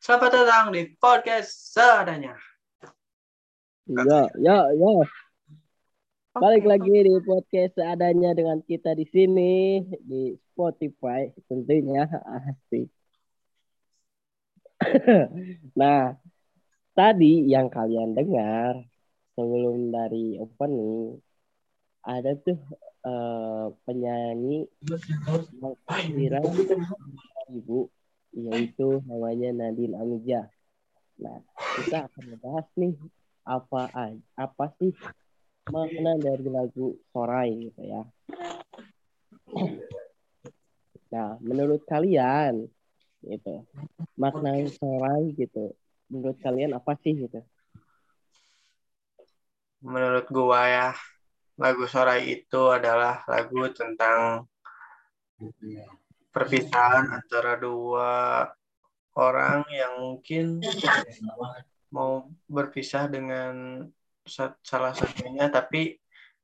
Selamat datang di podcast seadanya. Ya, ya, ya. Balik lagi di podcast seadanya dengan kita di sini di Spotify tentunya asik. nah, tadi yang kalian dengar sebelum dari opening ada tuh uh, penyanyi yang ibu yaitu namanya Nadine Amija. Nah, kita akan membahas nih apa apa sih makna dari lagu Sorai gitu ya. Nah, menurut kalian gitu. Makna Sorai gitu. Menurut kalian apa sih gitu? Menurut gua ya, lagu Sorai itu adalah lagu tentang perpisahan antara dua orang yang mungkin mau berpisah dengan salah satunya tapi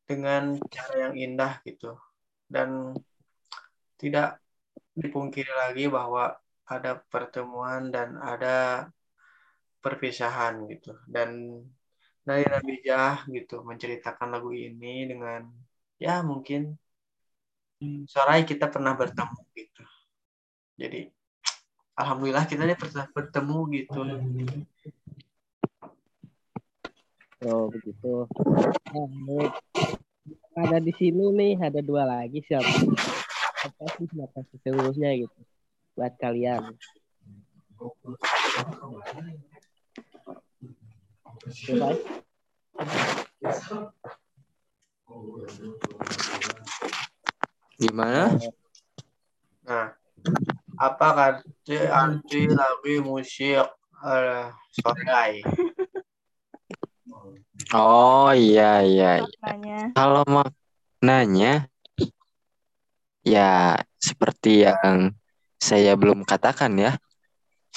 dengan cara yang indah gitu dan tidak dipungkiri lagi bahwa ada pertemuan dan ada perpisahan gitu dan dari Nabi Jah gitu menceritakan lagu ini dengan ya mungkin Sorai kita pernah bertemu gitu. Jadi alhamdulillah kita nih pernah bertemu gitu. Oh begitu. Nah, ada di sini nih ada dua lagi siapa? Apa sih siapa sesungguhnya gitu buat kalian? Gimana? Nah, apa arti arti lagu musik uh, sorai? Oh iya iya. Maknanya. Kalau maknanya ya seperti yang saya belum katakan ya.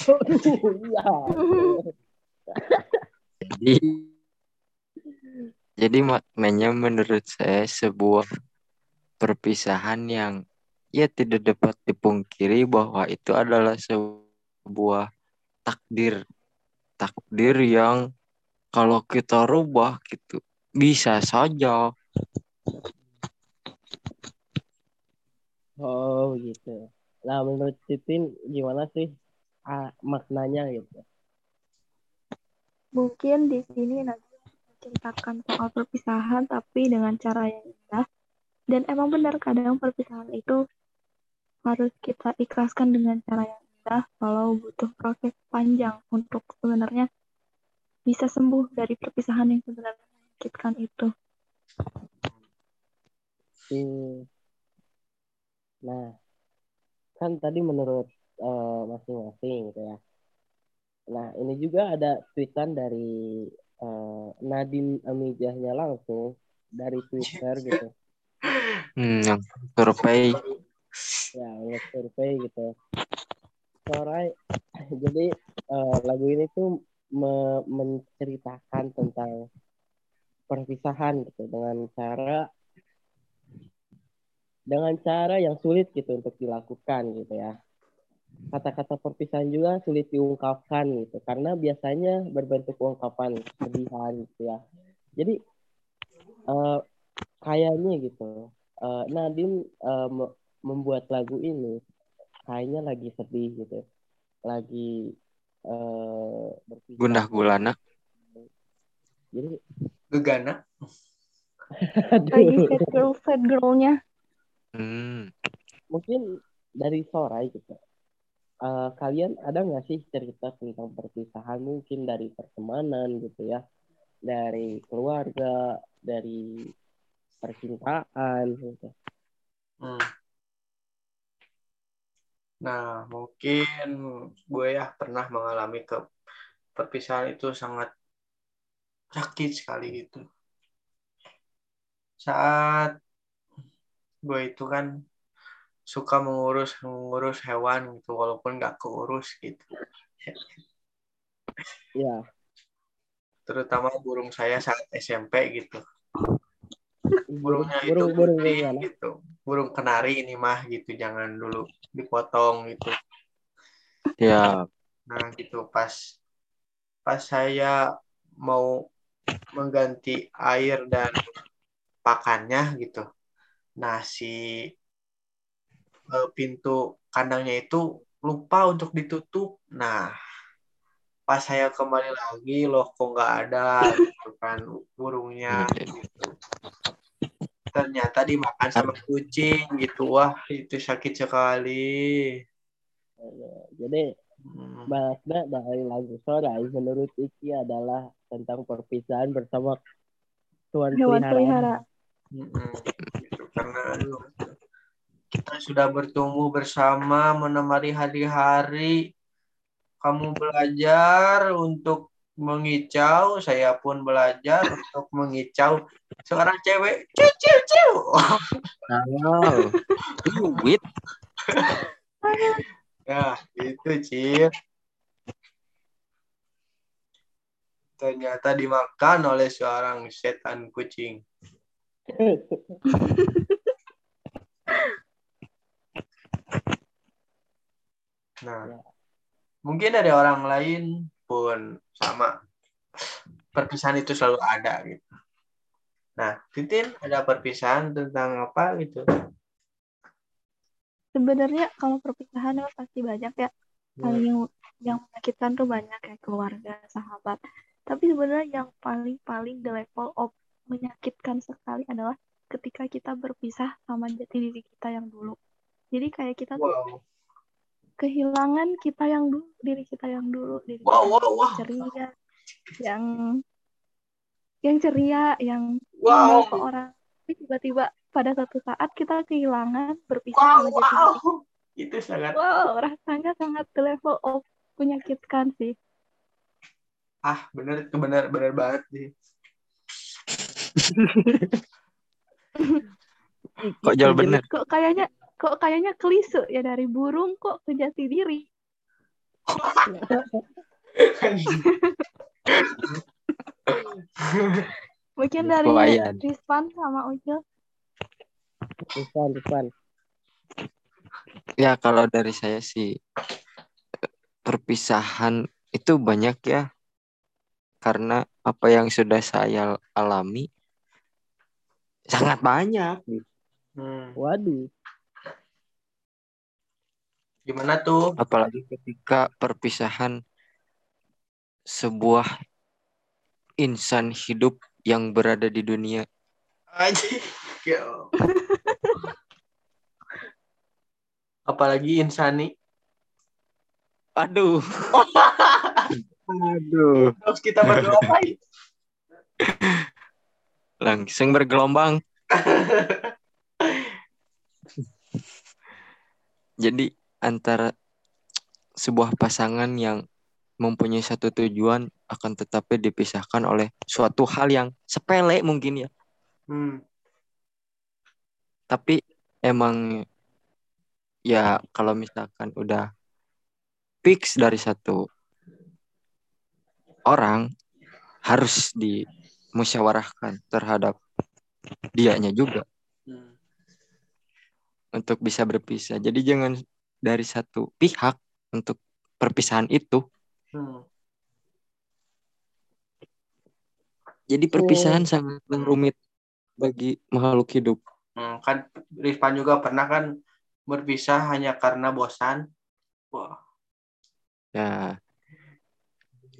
Iya. Jadi jadi maknanya menurut saya sebuah perpisahan yang ya tidak dapat dipungkiri bahwa itu adalah sebuah takdir takdir yang kalau kita rubah gitu bisa saja Oh gitu. Nah menurut Titin gimana sih ah, maknanya gitu? Mungkin di sini nanti menceritakan soal perpisahan tapi dengan cara yang indah dan emang benar kadang perpisahan itu harus kita ikhlaskan dengan cara yang indah kalau butuh proses panjang untuk sebenarnya bisa sembuh dari perpisahan yang sebenarnya menyakitkan itu. Hmm. Nah, kan tadi menurut uh, masing-masing gitu ya. Nah, ini juga ada tweetan dari uh, Nadine Amijahnya langsung dari Twitter gitu. Hmm, yang survei. Ya, yang survei gitu. Sorai, jadi uh, lagu ini tuh me menceritakan tentang perpisahan gitu dengan cara dengan cara yang sulit gitu untuk dilakukan gitu ya. Kata-kata perpisahan juga sulit diungkapkan gitu karena biasanya berbentuk ungkapan kesedihan gitu ya. Jadi uh, kayaknya gitu uh, Nadine uh, membuat lagu ini kayaknya lagi sedih gitu. Lagi uh, gundah gulana. Jadi gegana. Lagi sad girl, sad girlnya. Hmm. Mungkin dari Sorai gitu. Uh, kalian ada nggak sih cerita tentang perpisahan mungkin dari pertemanan gitu ya, dari keluarga, dari percintaan gitu. Hmm. Nah, mungkin gue ya pernah mengalami ke perpisahan itu sangat sakit sekali gitu. Saat gue itu kan suka mengurus mengurus hewan gitu walaupun nggak keurus gitu. Iya. Terutama burung saya saat SMP gitu. Burungnya itu burung, burung, burung, gitu. Burung kenari ini mah gitu, jangan dulu dipotong gitu. Ya, Nah, gitu pas pas saya mau mengganti air dan pakannya gitu. Nah, si eh, pintu kandangnya itu lupa untuk ditutup. Nah, pas saya kembali lagi loh kok nggak ada gitu kan burungnya gitu. Ternyata dimakan sama kucing gitu. Wah, itu sakit sekali. Jadi Hmm. makna dari lagu Sorai menurut Iki adalah tentang perpisahan bersama tuan Hewan peliharaan. pelihara. Mm-mm. Gitu. Karena kita sudah bertumbuh bersama menemani hari-hari. Kamu belajar untuk mengicau, saya pun belajar untuk mengicau seorang cewek. Ciu, ciu, ciu. Oh, duit. Ya, itu Cil. Ternyata dimakan oleh seorang setan kucing. Nah, mungkin ada orang lain pun sama. Perpisahan itu selalu ada gitu. Nah, Titin ada perpisahan tentang apa gitu? Sebenarnya kalau perpisahan itu pasti banyak ya. Hmm. Paling yang, yang menyakitkan tuh banyak kayak keluarga, sahabat. Tapi sebenarnya yang paling-paling the level of menyakitkan sekali adalah ketika kita berpisah sama jati diri kita yang dulu. Jadi kayak kita tuh Wow, kehilangan kita yang dulu, diri kita yang dulu, diri wow, kita wow, yang wow, ceria, yang yang ceria, yang wow, ke orang. Tapi tiba-tiba pada satu saat kita kehilangan berpisah wow, sama diri. wow. Itu sangat Wow, rasanya sangat the level of menyakitkan sih. ah bener itu bener bener banget sih. Kok jauh bener? Kok kayaknya kok kayaknya klise ya dari burung kok ke jati diri. Mungkin dari. Rizwan sama Ucil. Rizwan, Rizwan. Ya kalau dari saya sih perpisahan itu banyak ya. Karena apa yang sudah saya alami sangat banyak. Hmm. Waduh. Gimana tuh? Apalagi ketika perpisahan sebuah insan hidup yang berada di dunia. Ya. Apalagi insani. Aduh. Aduh. Terus kita ngapain? Langsung bergelombang. Jadi antara sebuah pasangan yang mempunyai satu tujuan akan tetapi dipisahkan oleh suatu hal yang sepele mungkin ya. Hmm. Tapi emang ya kalau misalkan udah fix dari satu orang harus dimusyawarahkan terhadap dianya juga Hmm. untuk bisa berpisah. Jadi jangan dari satu pihak untuk perpisahan itu. Hmm. Jadi perpisahan sangat rumit bagi makhluk hidup. Hmm, Kan Rizpan juga pernah kan berpisah hanya karena bosan. Wah. Ya.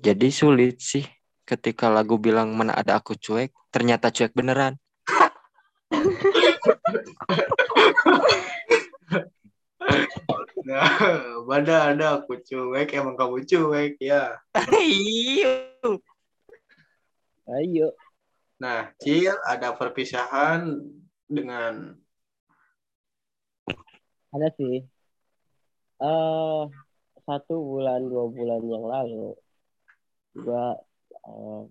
Jadi sulit sih ketika lagu bilang mana ada aku cuek, ternyata cuek beneran. Nah, mana ada aku cuek, emang kamu cuek ya. Iyo. Ayo. Nah, Cil ada perpisahan dengan Ada sih. eh satu bulan dua bulan yang lalu gua eh,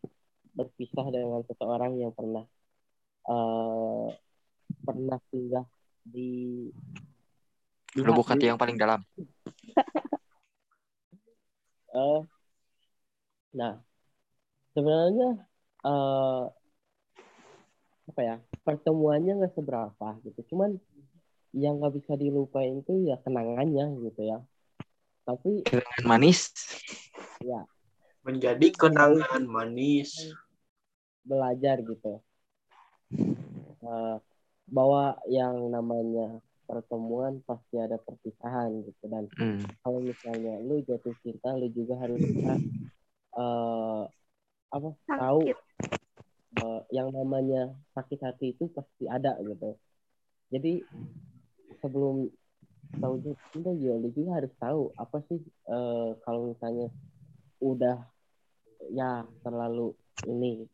berpisah dengan seseorang yang pernah eh pernah singgah di di Lubuk hati. hati yang paling dalam. Eh, nah, sebenarnya eh apa ya pertemuannya nggak seberapa gitu. Cuman yang nggak bisa dilupain tuh ya kenangannya gitu ya. tapi Kenangan manis. ya Menjadi kenangan manis. belajar gitu Eh, bahwa yang namanya pertemuan pasti ada perpisahan gitu dan Hmm. kalau misalnya lu jatuh cinta lu juga harus bisa eh apa tahu Sakit. eh, yang namanya sakit hati itu pasti ada gitu jadi sebelum tahu jatuh cinta juga lu juga harus tahu apa sih eh, kalau misalnya udah ya terlalu ini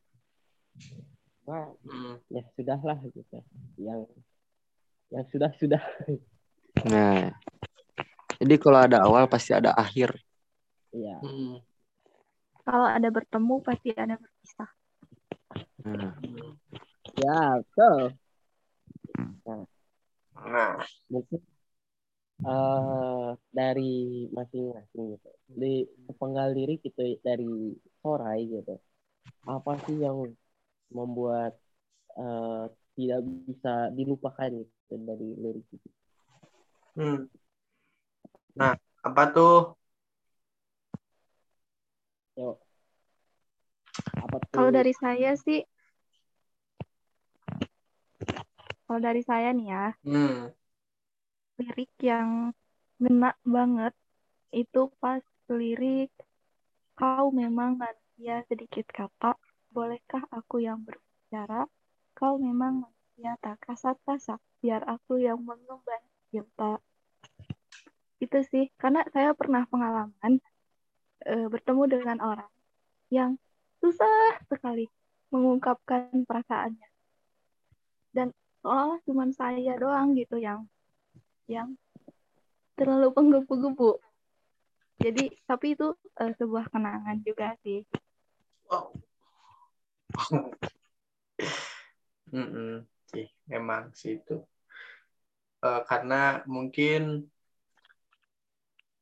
wah Hmm. ya sudahlah gitu yang yang sudah sudah. Nah, jadi kalau ada awal pasti ada akhir. ya Hmm. Kalau ada bertemu pasti ada berpisah. Nah, ya betul. Nah, mungkin eh dari masing-masing gitu. Di sepenggal lirik gitu dari Sorai gitu. Apa sih yang membuat eh, tidak bisa dilupakan gitu dari lirik itu hmm. nah apa tuh? Apa tuh Kalau dari saya sih, kalau dari saya nih ya, Hmm. lirik yang ngena banget itu pas lirik kau memang manusia sedikit kata, bolehkah aku yang berbicara? Kau memang manusia tak kasar-kasar, biar aku yang mengemban cinta. Itu sih, karena saya pernah pengalaman eh, bertemu dengan orang yang susah sekali mengungkapkan perasaannya. Dan seolah cuma saya doang gitu yang yang terlalu penggebu-gebu. Jadi, tapi itu eh, sebuah kenangan juga sih. Wow. Mm-mm, sih, emang sih itu. Eh, karena mungkin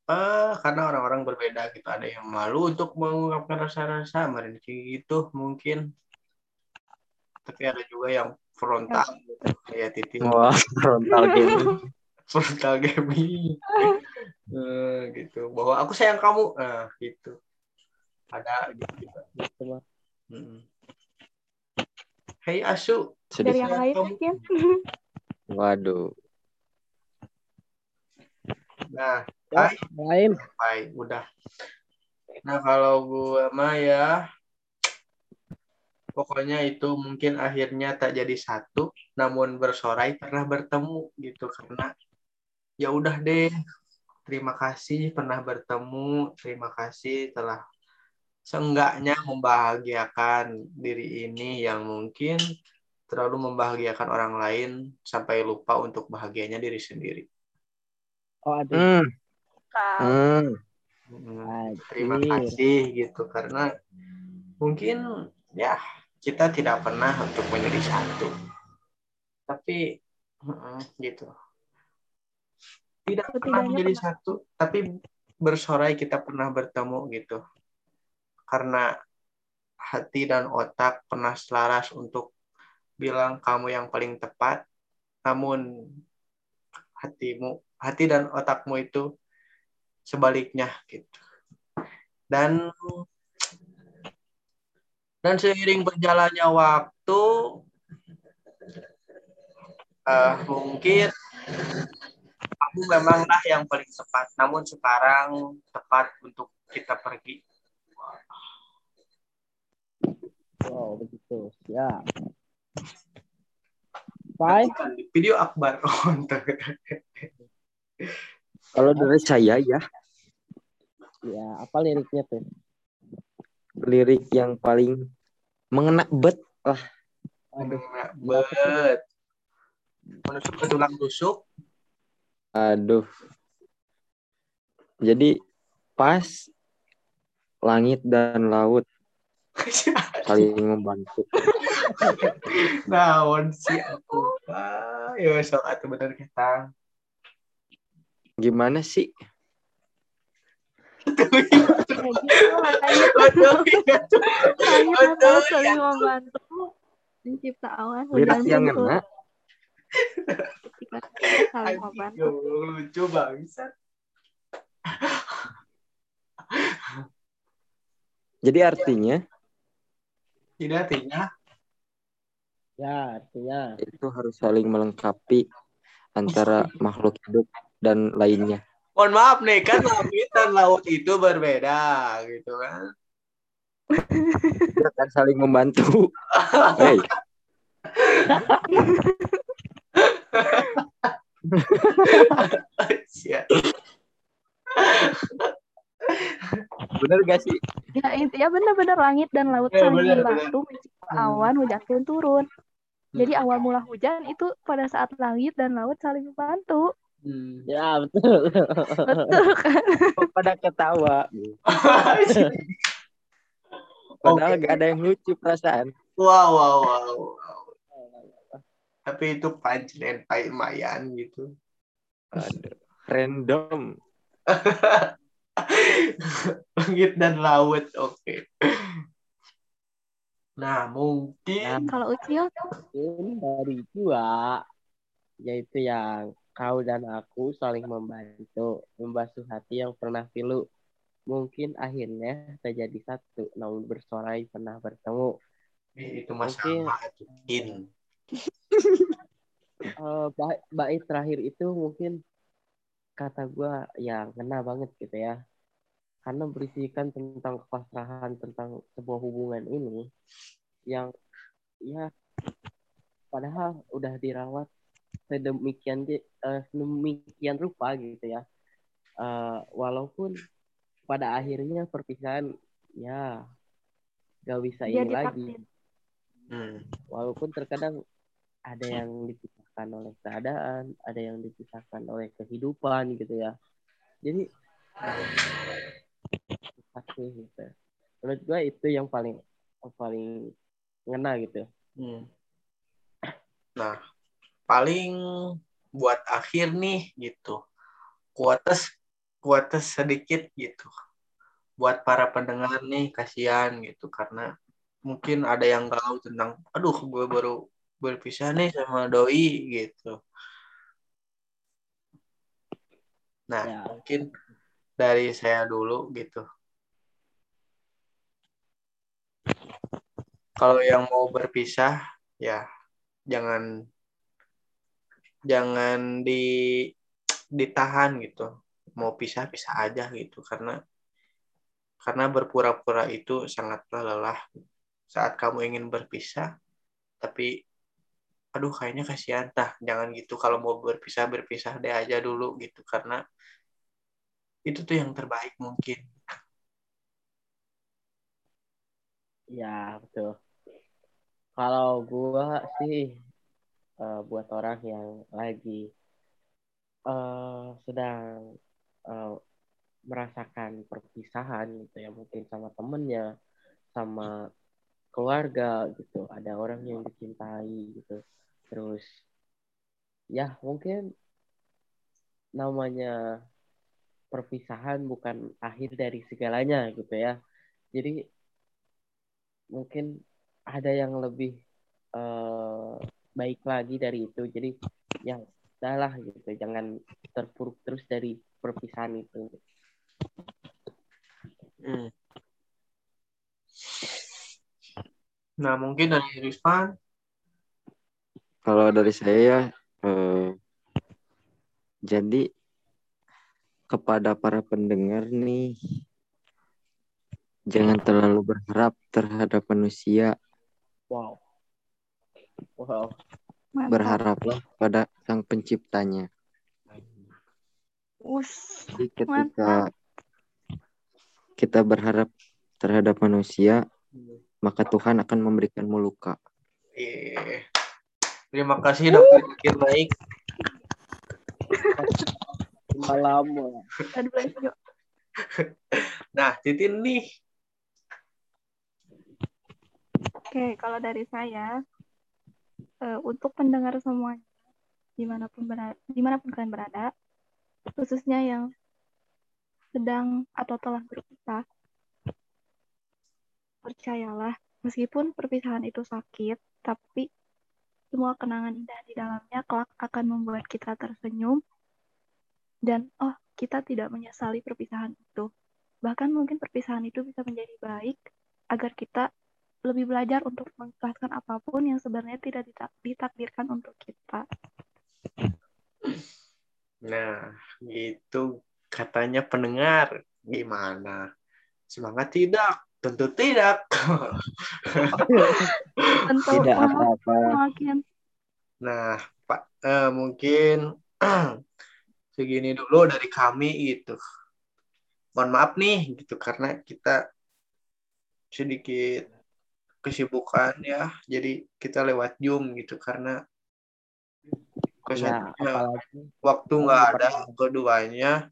eh karena orang-orang berbeda gitu. Ada yang malu untuk mengungkapkan rasa-rasa, kayak gitu mungkin. Tapi ada juga yang frontal gitu, kayak titik wah, frontal gaming. frontal gaming. Eh, gitu. Bahwa aku sayang kamu. Nah, gitu. Ada gitu gitu. Hey Asu, Dari yang lain kamu- mungkin. Waduh. Nah Ya, lain Baik, udah. Nah, kalau gua mah ya pokoknya itu mungkin akhirnya tak jadi satu, namun bersorai pernah bertemu gitu karena ya udah deh. Terima kasih pernah bertemu, terima kasih telah seenggaknya membahagiakan diri ini yang mungkin terlalu membahagiakan orang lain sampai lupa untuk bahagianya diri sendiri. Oh ada. Hmm. Hmm. Terima kasih gitu. Karena mungkin ya kita tidak pernah untuk menjadi satu. Tapi gitu. Tidak pernah menjadi pernah. satu tapi bersorai kita pernah bertemu gitu. Karena hati dan otak pernah selaras untuk bilang kamu yang paling tepat namun hatimu hati dan otakmu itu sebaliknya gitu. Dan dan seiring berjalannya waktu eh, mungkin kamu memanglah yang paling tepat. Namun sekarang tepat untuk kita pergi. Wow begitu. Bukan di video akbar Kalau dari saya ya, ya apa liriknya tuh? Lirik yang paling mengena bet aduh. Bet. Menusuk ke tulang tusuk Aduh. Jadi pas langit dan laut. Saling membantu. naon sih aku ah, ya sok atuh bener kita Gimana sih? Ya gitu, makanya Betul, langit Betul, dan laut ya. Saling membantu mencipta awan Lirik hujan yang turun ngena. saling membantu lucu banget Jadi artinya? Tidak artinya? Ya, artinya. Itu harus saling melengkapi antara makhluk hidup dan lainnya. mohon maaf nih kan langit dan laut itu berbeda gitu kan. Akan saling membantu. Hey, Siap. bener gak sih? Ya intinya benar-benar langit dan laut Ya, saling membantu mencipta awan hujan pun turun. Jadi awal mula hujan itu pada saat langit dan laut saling membantu. Hmm. ya betul. Betul kan? Pada ketawa. Padahal Oke. gak ada yang lucu perasaan. wow, wow, wow, wow. Tapi itu punchline Pak Mayan gitu. Aduh, random. Langit dan laut, oke. Nah, mungkin Kalau Ucil, Mungkin dari dua yaitu yang kau dan aku saling membantu membasuh hati yang pernah pilu. Mungkin akhirnya terjadi satu namun bersorai pernah bertemu. Itu mas Mungkin-. Eh, bait, bait terakhir itu mungkin kata gua yang ngena banget gitu ya. Karena berisikan tentang kepasrahan tentang sebuah hubungan ini yang ya padahal udah dirawat sedemikian di, eh, sedemikian rupa gitu ya Eh, walaupun pada akhirnya perpisahan ya gak bisa ini lagi. Hmm. walaupun terkadang ada yang dipisahkan oleh keadaan, ada yang dipisahkan oleh kehidupan gitu ya. Jadi pasti gitu. Menurut gue itu yang paling yang paling ngena gitu. Hmm. Nah, paling buat akhir nih gitu. Kuates kuates sedikit gitu. Buat para pendengar nih kasihan gitu karena mungkin ada yang galau tentang aduh gue baru berpisah nih sama doi gitu. Nah, Ya. mungkin dari saya dulu gitu. Kalau yang mau berpisah ya jangan jangan di ditahan gitu. Mau pisah pisah aja gitu. Karena karena berpura-pura itu sangatlah lelah. Saat kamu ingin berpisah tapi aduh kayaknya kasihan tah. Jangan gitu. Kalau mau berpisah berpisah deh aja dulu gitu. Karena itu tuh yang terbaik mungkin. Ya betul. Kalau gua sih eh, buat orang yang lagi eh, sedang eh, merasakan perpisahan gitu ya mungkin sama temennya, sama keluarga gitu. Ada orang yang dicintai gitu. Terus ya mungkin namanya perpisahan bukan akhir dari segalanya gitu ya. Jadi mungkin ada yang lebih eh, baik lagi dari itu. Jadi ya udahlah gitu, jangan terpuruk terus dari perpisahan itu. Hmm. nah mungkin dari Rizwan Kalau dari saya, eh, jadi kepada para pendengar nih, jangan terlalu berharap terhadap manusia. Wow. Wow. Mantap. Berharaplah pada sang penciptanya. Us. Jadi ketika kita berharap terhadap manusia, maka Tuhan akan memberikanmu luka. Iya. terima kasih dokter Naik Malam. Nah Titin nih Oke, kalau dari saya, eh, untuk pendengar semuanya, di mana pun berada, di mana pun kalian berada, khususnya yang sedang atau telah berpisah, percayalah, meskipun perpisahan itu sakit, tapi semua kenangan indah di dalamnya kelak akan membuat kita tersenyum, dan oh, kita tidak menyesali perpisahan itu. Bahkan mungkin perpisahan itu bisa menjadi baik agar kita lebih belajar untuk mengikhlaskan apa pun yang sebenarnya tidak ditak- ditakdirkan untuk kita. Nah, gitu katanya pendengar. Gimana? Semangat tidak? Tentu tidak. Tentu Tidak apa-apa. Nah, Pak, eh, mungkin segini dulu dari kami itu. Mohon maaf nih, gitu karena kita sedikit kesibukan ya, jadi kita lewat Zoom gitu karena Ya, kesannya apalagi waktu nggak ada keduanya,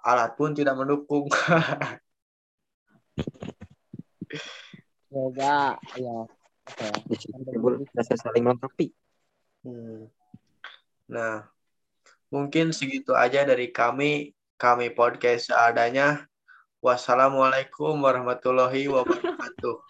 alat pun tidak mendukung. semoga ya ya rasa saling melengkapi. Hmm. Nah, mungkin segitu aja dari kami. Kami podcast seadanya. Wassalamualaikum warahmatullahi wabarakatuh.